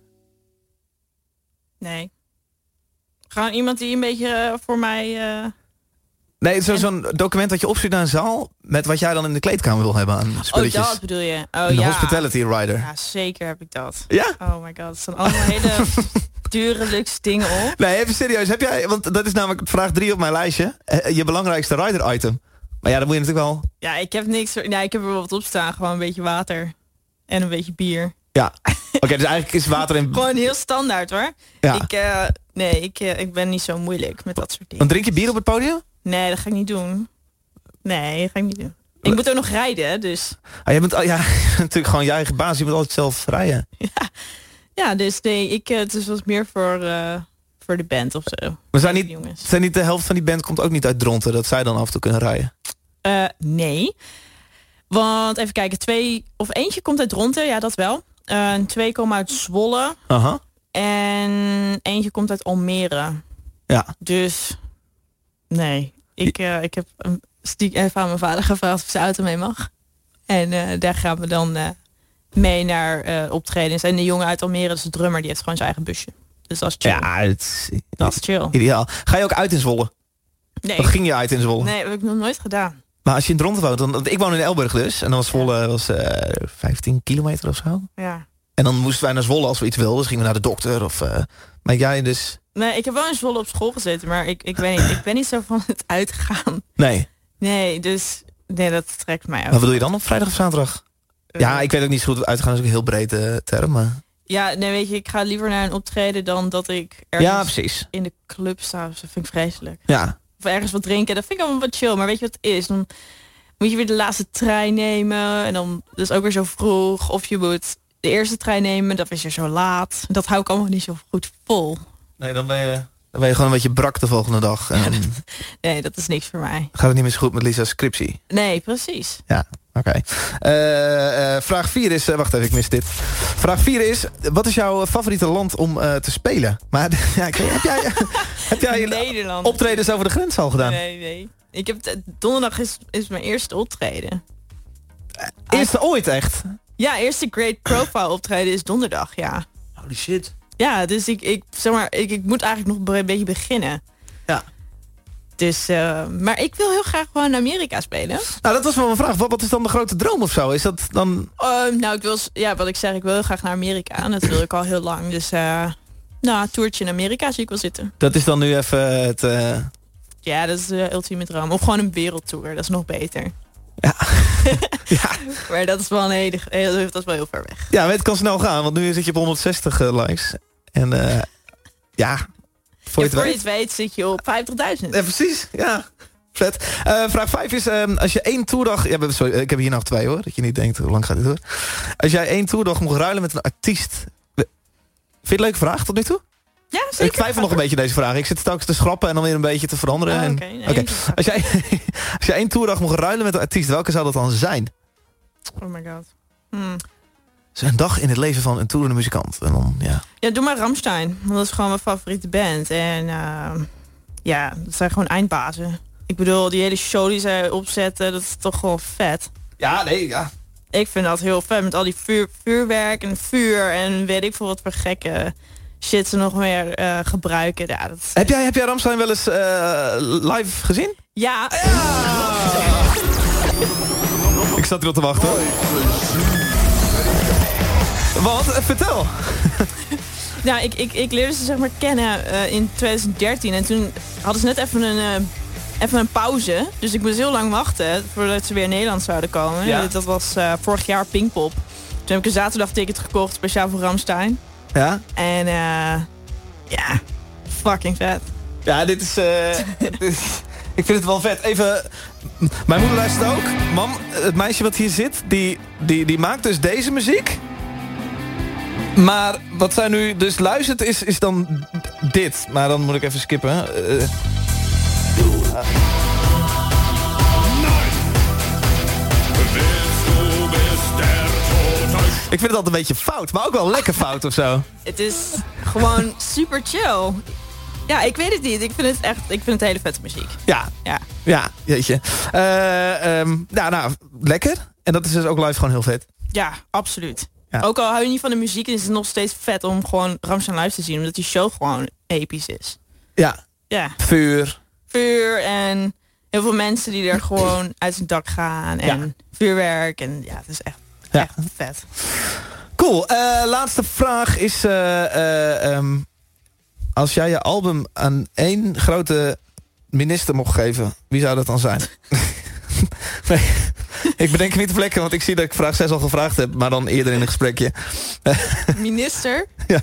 Nee. Gewoon iemand die een beetje eh, voor mij... eh, Nee, zo- zo'n document dat je opstuurt naar een zaal... met wat jij dan in de kleedkamer wil hebben aan Oh, spulletjes. dat bedoel je? Oh, een ja. hospitality rider. Ja, zeker heb ik dat. Ja? Oh my god, het zijn allemaal hele dure luxe dingen op. Nee, even serieus. Heb jij, want dat is namelijk vraag 3 op mijn lijstje. eh, Je belangrijkste rider item. Maar ja, dan moet je natuurlijk wel... Ja, ik heb niks... Ja, ik heb er wel wat op staan. Gewoon een beetje water. En een beetje bier. Ja. Oké, dus eigenlijk is water in... Gewoon heel standaard hoor. Ja. Ik, eh, nee, ik, eh, ik ben niet zo moeilijk met dat soort dingen. Dan drink je bier op het podium? Nee, dat ga ik niet doen. Nee, dat ga ik niet doen. Ik moet ook nog rijden, dus... Ah, je bent al- ja, natuurlijk gewoon je eigen baas. Je moet altijd zelf rijden. Ja, dus nee, ik, eh, het is was meer voor, voor de band of zo. Maar zijn niet, Jongens. zijn niet de helft van die band komt ook niet uit Dronten... dat zij dan af en toe kunnen rijden? Eh, nee. Want even kijken, twee of eentje komt uit Dronten, ja dat wel. En twee komen uit Zwolle. Aha. En eentje komt uit Almere. Ja. Dus nee, ik, eh, ik heb een stiek even aan mijn vader gevraagd of zijn auto mee mag. En eh, daar gaan we dan mee naar optredens. En de jongen uit Almere, dat is de drummer, die heeft gewoon zijn eigen busje. Dus dat is chill. Ja, het Dat is chill. ideaal. Ga je ook uit in Zwolle? Nee, Of ging je uit in Zwolle? nee, dat heb ik nog nooit gedaan. Maar als je in Dronten woont... Dan, ik woon in Elburg dus. En dan was Zwolle was, eh 15 kilometer of zo. Ja. En dan moesten wij naar Zwolle als we iets wilden. Dus gingen we naar de dokter. Of, eh, maar jij dus... Nee, ik heb wel in Zwolle op school gezeten, maar ik, ik, weet niet, ik ben niet zo van het uitgaan. Nee. Nee, dus nee, dat trekt mij ook. Wat bedoel je dan op vrijdag of zaterdag? Eh, Ja, ik weet ook niet zo goed. Uitgaan is ook een heel brede term. Maar... Ja, nee, weet je, ik ga liever naar een optreden dan dat ik ergens Ja, precies. in de club sta. Dus dat vind ik vreselijk. Ja. Of ergens wat drinken, dat vind ik allemaal wat chill. Maar weet je wat het is? Dan moet je weer de laatste trein nemen. En dan dus ook weer zo vroeg. Of je moet de eerste trein nemen, dat is weer zo laat. Dat hou ik allemaal niet zo goed vol. Nee, dan ben je, dan ben je gewoon een beetje brak de volgende dag. En Nee, dat is niks voor mij. gaat het niet meer zo goed met Lisa's scriptie. Nee, precies. Ja, oké. Eh, eh, vraag 4 is... eh, wacht even, ik mis dit. Vraag 4 is... Wat is jouw favoriete land om eh, te spelen? Maar ja, heb jij, heb jij Nederland. optredens over de grens al gedaan? Nee, nee. Ik heb donderdag is, is mijn eerste optreden. Eerste ooit echt? Ja, eerste Great Profile optreden is donderdag, ja. Holy shit. Ja, dus ik, ik zeg maar, ik, ik moet eigenlijk nog een beetje beginnen. Ja. Dus, eh, maar ik wil heel graag gewoon Amerika spelen. Nou, dat was wel een vraag. Wat, wat is dan de grote droom of zo? Is dat dan... Ehm, nou, ik wil, ja, wat ik zeg, ik wil heel graag naar Amerika. En dat wil ik al heel lang. Dus, eh, nou, een toertje in Amerika zie ik wel zitten. Dat is dan nu even het... eh, Ja, dat is de ultieme droom. Of gewoon een wereldtour, dat is nog beter. Ja. ja. Maar dat is wel een hele, dat is wel heel ver weg. Ja, maar het kan snel gaan, want nu zit je op 160 eh, likes. En eh, ja, voor je het voor je weet. het weet zit je op 50.000. Ja, precies, ja. Vet. Eh, vraag 5 is, ehm, als je één toerdag... Ja, sorry, ik heb hier nog twee hoor, dat je niet denkt, hoe lang gaat dit door? Als jij één toerdag mocht ruilen met een artiest... Vind je het leuke vraag tot nu toe? Ja, zeker. Ik twijfel nog een beetje deze vraag. Ik zit telkens te schrappen en dan weer een beetje te veranderen. Oh, en- Als, jij, als jij één toerdag mocht ruilen met een artiest, welke zou dat dan zijn? Oh my god. Hmm. Een dag in het leven van een toerende muzikant. En dan, ja. Ja, doe maar Ramstein. Want dat is gewoon mijn favoriete band. En ehm, ja, dat zijn gewoon eindbazen. Ik bedoel, die hele show die zij opzetten, dat is toch gewoon vet. ja, nee, ja. Ik vind dat heel vet. Met al die vuur, vuurwerk en vuur en weet ik veel wat voor gekke shit ze nog meer eh, gebruiken. Ja, dat is- Heb jij, heb jij Ramstein wel eens eh, live gezien? ja, Ik zat erop te wachten. Wat? Vertel. nou, ik, ik, ik leerde ze zeg maar kennen eh, in 2013. En toen hadden ze net even een, eh, even een pauze. Dus ik moest heel lang wachten voordat ze weer in Nederland zouden komen. Ja. Dat was eh, vorig jaar Pinkpop. Toen heb ik een zaterdagticket gekocht, speciaal voor Ramstein. Ja? En ja, fucking vet. Ja, dit is, dit is- Ik vind het wel vet. Even... Mijn moeder luistert ook. Mam, het meisje wat hier zit, die, die, die maakt dus deze muziek. Maar wat zij nu dus luistert is, is dan dit. Maar dan moet ik even skippen. Eh, ik vind het altijd een beetje fout, maar ook wel lekker fout of zo. Het is gewoon super chill. Ja, ik weet het niet. Ik vind het echt, ik vind het hele vette muziek. Ja, Ja. ja, jeetje. Eh, ehm, ja, nou, lekker. En dat is dus ook live gewoon heel vet. Ja, absoluut. Ja. Ook al hou je niet van de muziek, is het nog steeds vet om gewoon Ramstein live te zien. Omdat die show gewoon episch is. Ja, Ja, vuur. vuur en heel veel mensen die er gewoon uit zijn dak gaan. En Ja. vuurwerk. En ja, het is echt, Ja. echt vet. Cool. Eh, laatste vraag is... eh, eh, ehm, als jij je album aan één grote minister mocht geven... wie zou dat dan zijn? nee, ik bedenk niet te plekken, want ik zie dat ik vraag 6 al gevraagd heb... maar dan eerder in een gesprekje. Minister? Ja.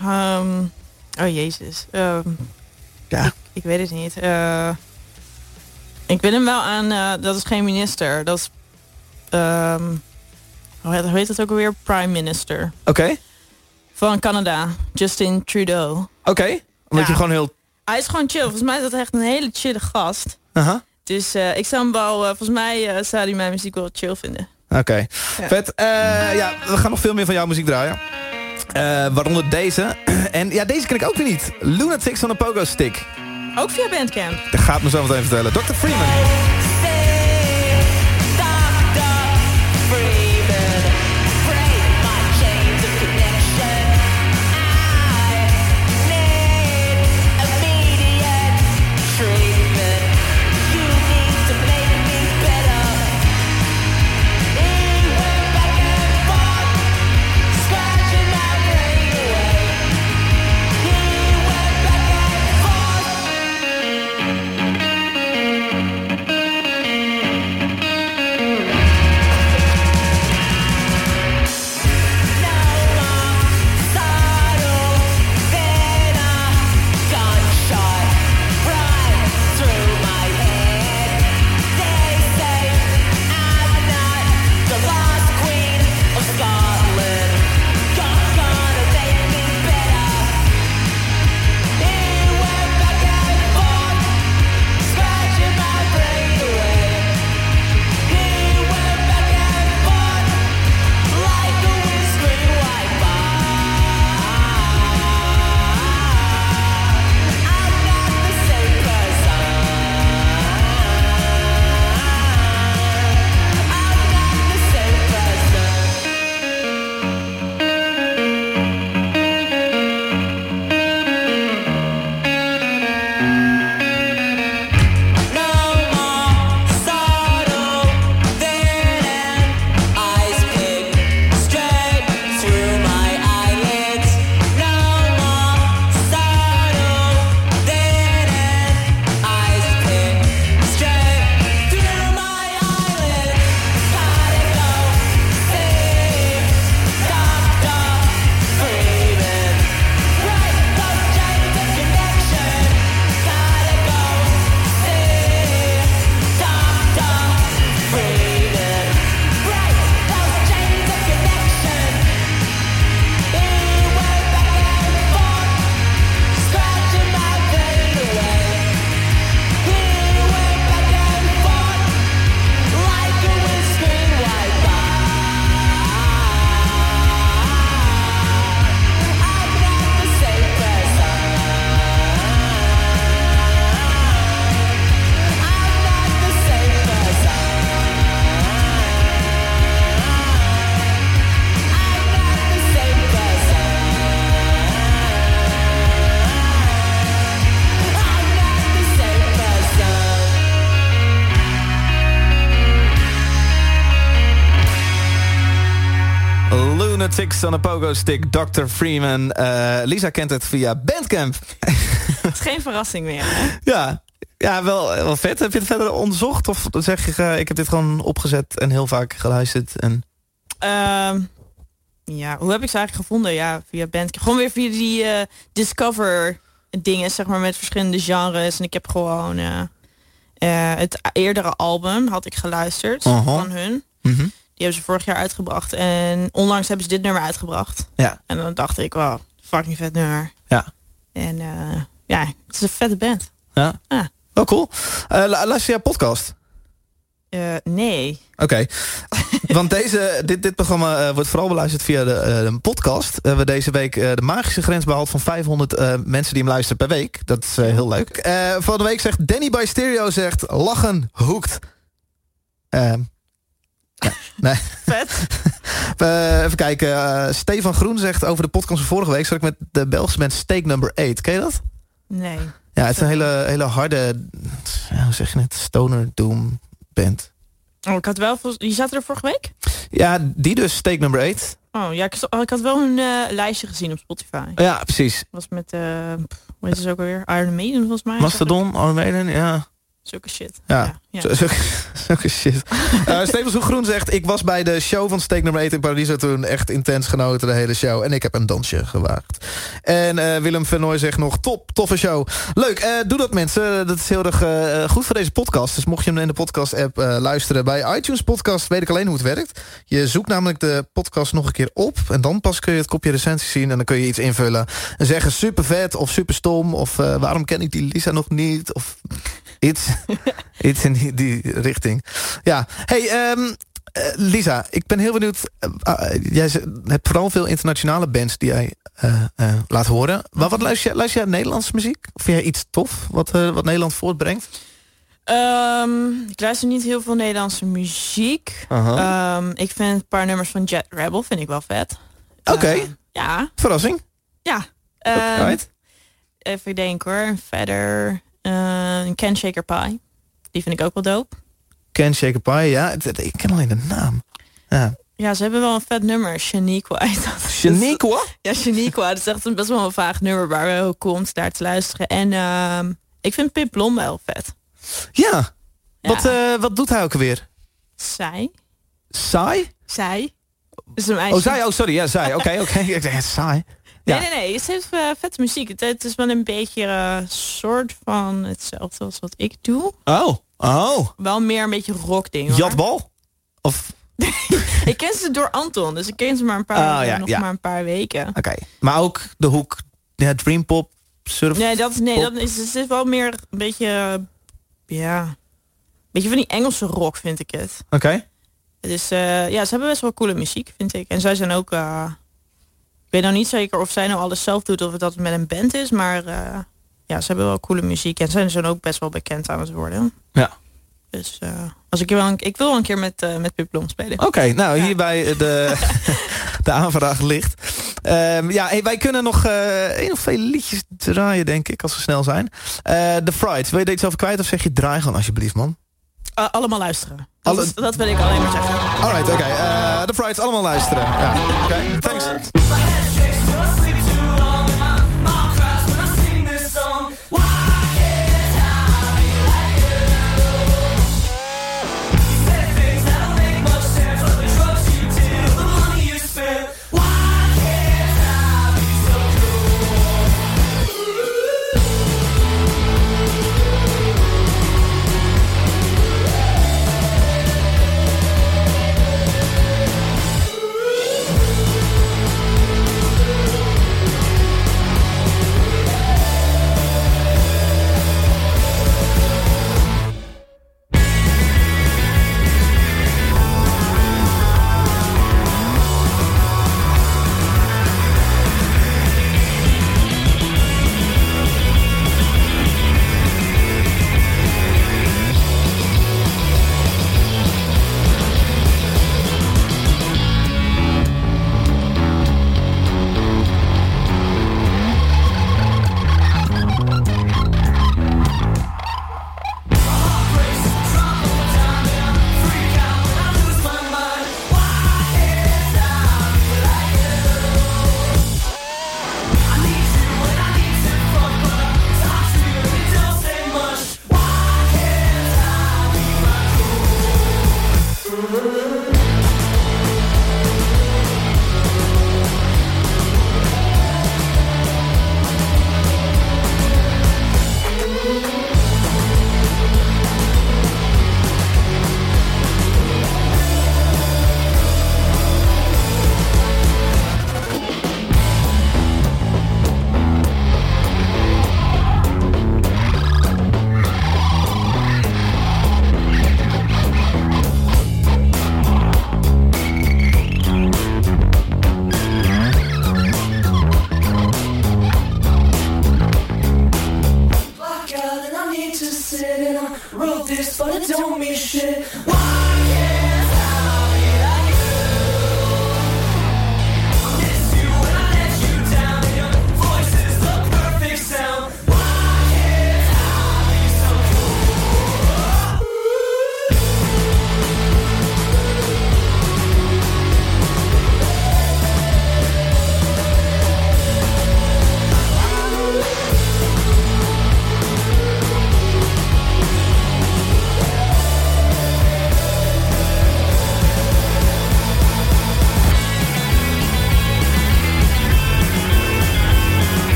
Ehm, oh jezus. Ehm, Ja. ik, ik weet het niet. Eh, ik wil hem wel aan... eh, dat is geen minister. Dat is... ehm, hoe heet- het ook alweer? Prime Minister. Oké, Van Canada. Justin Trudeau. oké. Omdat Ja. je gewoon heel... Hij is gewoon chill. Volgens mij is dat echt een hele chille gast. Aha. Dus eh, ik zou hem wel... eh, volgens mij eh, zou hij mijn muziek wel chill vinden. Oké, Ja. vet. Eh, ja, we gaan nog veel meer van jouw muziek draaien. Eh, waaronder deze. En ja, deze ken ik ook weer niet. Lunatics on a Pogo Stick. Ook via Bandcamp. Dat gaat me zo meteen vertellen. Dr. Freeman. On a Pogo Stick, Dr. Freeman. Eh, Lisa kent het via Bandcamp. Het is geen verrassing meer. Hè? ja, ja wel, wel vet. Heb je het verder onderzocht? Of zeg je, eh, ik heb dit gewoon opgezet en heel vaak geluisterd? En... Ehm, ja, hoe heb ik ze eigenlijk gevonden? Ja, via Bandcamp. Gewoon weer via die eh, Discover dingen, zeg maar, met verschillende genres. En ik heb gewoon het eerdere album had ik geluisterd Aha. van hun. Mhm. Die hebben ze vorig jaar uitgebracht. En onlangs hebben ze dit nummer uitgebracht. Ja. En dan dacht ik, wow, fucking vet nummer. Ja. En eh, ja, het is een vette band. Ja. Ah. Wel cool. Lu- luister jij podcast? Eh, nee. Oké. Want deze, dit, dit programma wordt vooral beluisterd via de, de podcast. We hebben deze week de magische grens behaald van 500 eh, mensen die hem luisteren per week. Dat is heel leuk. Van de week zegt Danny by Stereo zegt lachen hoekt. Ja. Nee. Vet. Even kijken. eh, Stefan Groen zegt over de podcast van vorige week... zat ik met de Belgische band Steak Number 8. Ken je dat? Nee. Ja, het is een hele, hele harde... ja, hoe zeg je het? Stoner Doom band. Oh, ik had wel... Die zaten er vorige week? Ja, die dus, Steak Number 8. Oh ja, ik, ik had wel een eh, lijstje gezien op Spotify. Ja, precies. was met, eh hoe heet het ook alweer? Iron Maiden volgens mij. Mastodon, Iron Maiden, ja. Zulke shit. Ja. ja. Zulke shit. Eh Stevens Hoe Groen zegt... Ik was bij de show van Steak Nummer 8 in Paradiso toen. Echt intens genoten, de hele show. En ik heb een dansje gewaagd. En eh, Willem Vernooy zegt nog... Top, toffe show. Leuk, eh, doe dat mensen. Dat is heel erg goed voor deze podcast. Dus mocht je hem in de podcast-app luisteren... bij iTunes Podcast weet ik alleen hoe het werkt. Je zoekt namelijk de podcast nog een keer op... en dan pas kun je het kopje recensie zien... en dan kun je iets invullen. En zeggen super vet of super stom... of waarom ken ik die Lisa nog niet... of iets, iets in die, die richting. Ja, hey, ehm, eh, Lisa, ik ben heel benieuwd. eh, eh, jij hebt vooral veel internationale bands die jij eh, laat horen. Maar wat luister je, luister je Nederlandse muziek? Of vind jij iets tof wat, wat Nederland voortbrengt? Ehm, ik luister niet heel veel Nederlandse muziek. Ehm, ik vind een paar nummers van Jet Rebel vind ik wel vet. Oké. Ja, Verrassing. ja. Right. even denken hoor. Verder eh, Ken Shaker Pie. Die vind ik ook wel dope. Ken Shaker Pie, ja. Ik ken alleen de naam. Ja. Ja, ze hebben wel een vet nummer. Shaniqua dat. Shaniqua? Ja, Shaniqua. Dat is echt een best wel een vaag nummer waar we om daar te luisteren. En ehm, ik vind Pip Blom wel vet. Ja. Ja. Wat, eh, wat doet hij ook alweer? Zij. Saai? Zij. Dus een meisje. Oh, zij. Oh, sorry. Ja, zij. Oké, oké. Ik dacht, saai. Ja. Nee, nee, nee. Het heeft uh, vette muziek. Het, het is wel een beetje eh, soort van hetzelfde als wat ik doe. Oh. Oh. Wel meer een beetje rock ding. Jatbal? Of ik ken ze door Anton, dus ik ken ze maar een paar, Oh, ja, nog ja. maar een paar weken. Oké, maar ook de hoek, ja, Dream Pop, surf. Nee, dat, is- nee, pop. dat is, het is wel meer een beetje, eh, ja, een beetje van die Engelse rock vind ik het. Oké. Dus eh, ja, ze hebben best wel coole muziek, vind ik. En zij zijn ook, eh, weet nou niet zeker of zij nou alles zelf doet of dat het met een band is, maar eh, ja, ze hebben wel coole muziek en zijn ze ook best wel bekend aan het worden. Ja. Dus eh, als ik, wil een, ik wil wel een keer met, eh met Pip Blom spelen. Oké, nou hierbij de, de aanvraag ligt. Ehm, ja, hey, wij kunnen nog één of twee liedjes draaien, denk ik, als we snel zijn. Eh The Fright, wil je er iets over kwijt of zeg je draai gewoon alsjeblieft, man? Eh, allemaal luisteren. Dat, Alle- is- dat wil ik alleen maar zeggen. Alright, oké. eh, The Fright, allemaal luisteren. Ja, oké, thanks.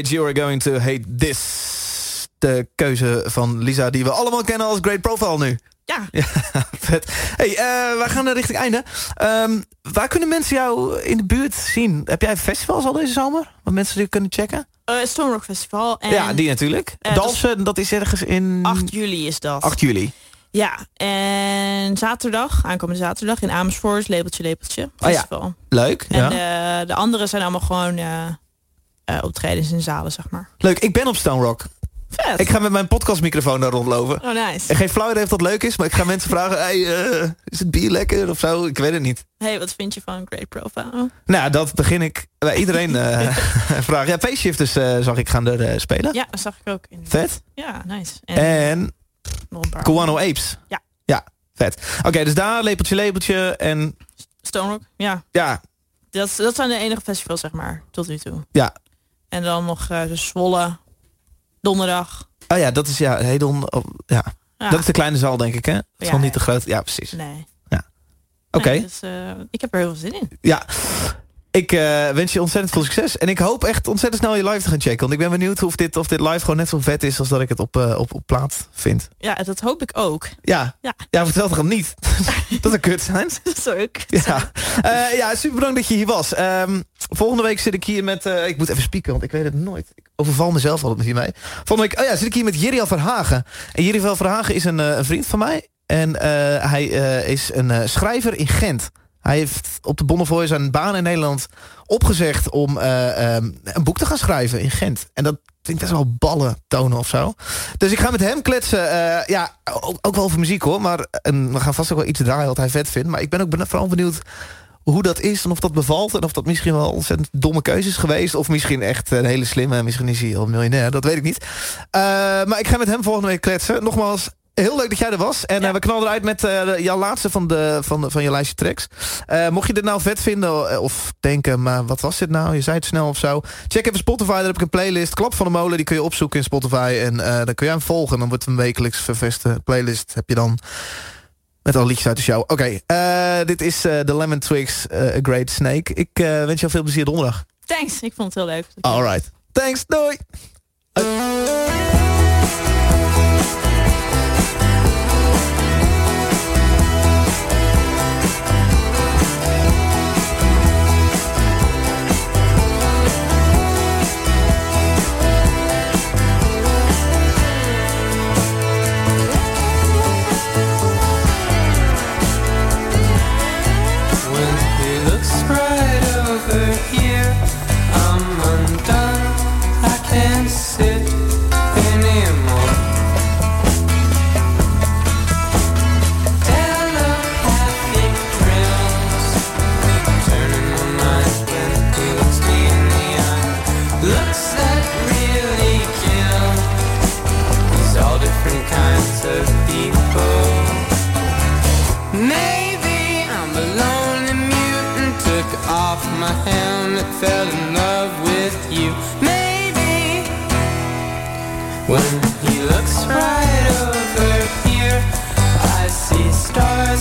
You are going to hate this. De keuze van Lisa die we allemaal kennen als Great Profile nu. Ja, Ja, vet. Hey, eh, wij gaan naar richting einde. Ehm, waar kunnen mensen jou in de buurt zien? Heb jij festivals al deze zomer? Waar mensen die kunnen checken? Stone Rock Festival. En ja, die natuurlijk. dat Dalsen, dat is ergens in 8 juli is dat. 8 juli. Ja, en zaterdag, aankomende zaterdag in Amersfoort, Lepeltje Lepeltje Oh ja. Festival. Leuk. En Ja. de, de andere zijn allemaal gewoon eh eh, optredens in zalen, zeg maar. Leuk, ik ben op Stone Rock. Vet. Ik ga met mijn podcastmicrofoon daar rondlopen. Oh, nice. En geen flauw idee of dat leuk is, maar ik ga mensen vragen... Hey, eh, is het bier lekker of zo? Ik weet het niet. Hey, wat vind je van Great Profile? Nou, dat begin ik bij iedereen eh vragen. Ja, Payshifters eh zag ik gaan er eh, spelen. Ja, dat zag ik ook. In. Vet. Ja, nice. En, En Apes. Ja. Ja, vet. Oké, dus daar, lepeltje, lepeltje. En Stone Rock, ja. ja, Dat, dat zijn de enige festivals, zeg maar, tot nu toe. ja. En dan nog eh de Zwolle, donderdag. Oh ja, dat is ja, Hedon. oh, ja. Ja, Dat is de kleine zaal, denk ik, hè? Het is Ja, nog niet ja. te groot. Ja, precies. Nee. Oké. Nee, dus, eh, ik heb er heel veel zin in. Ja. Ik eh, wens je ontzettend veel succes. En ik hoop echt ontzettend snel je live te gaan checken. Want ik ben benieuwd of dit, of dit live gewoon net zo vet is... als dat ik het op, eh, op, op plaat vind. Ja, dat hoop ik ook. Ja. Ja. Ja, vertel toch niet. dat zou kut zijn. Dat is ook. Ja, Eh, ja super bedankt dat je hier was. Ehm, volgende week zit ik hier met... ik moet even spieken, want ik weet het nooit. Ik overval mezelf altijd met hiermee. Volgende week oh ja, zit ik hier met Jiriel Verhagen. En Jiriel Verhagen is een, een vriend van mij. En hij is een schrijver in Gent. Hij heeft op de Bonnefoy zijn baan in Nederland opgezegd... om eh, ehm, een boek te gaan schrijven in Gent. En dat vind ik best wel ballen tonen of zo. Dus ik ga met hem kletsen. eh, ja, ook, ook wel over muziek hoor. Maar en we gaan vast ook wel iets draaien wat hij vet vindt. Maar ik ben ook vooral benieuwd hoe dat is en of dat bevalt. En of dat misschien wel ontzettend domme keuze is geweest. Of misschien echt een hele slimme. Misschien is hij al miljonair. Dat weet ik niet. Eh, maar ik ga met hem volgende week kletsen. Nogmaals, heel leuk dat jij er was. En Ja. eh, we knallen eruit met eh, jouw laatste van, de, van, de, van je lijstje tracks. Eh, mocht je dit nou vet vinden of denken... maar wat was dit nou? Je zei het snel of zo. Check even Spotify, daar heb ik een playlist. Klap van de molen, die kun je opzoeken in Spotify. En dan kun je hem volgen. Dan wordt het een wekelijks verveste playlist. Heb je dan... Met al liedjes uit de show. Oké, dit is de Lemon Twigs, A Great Snake. Ik wens jou veel plezier donderdag. Thanks, ik vond het heel leuk. Alright. Thanks, doei! Stars.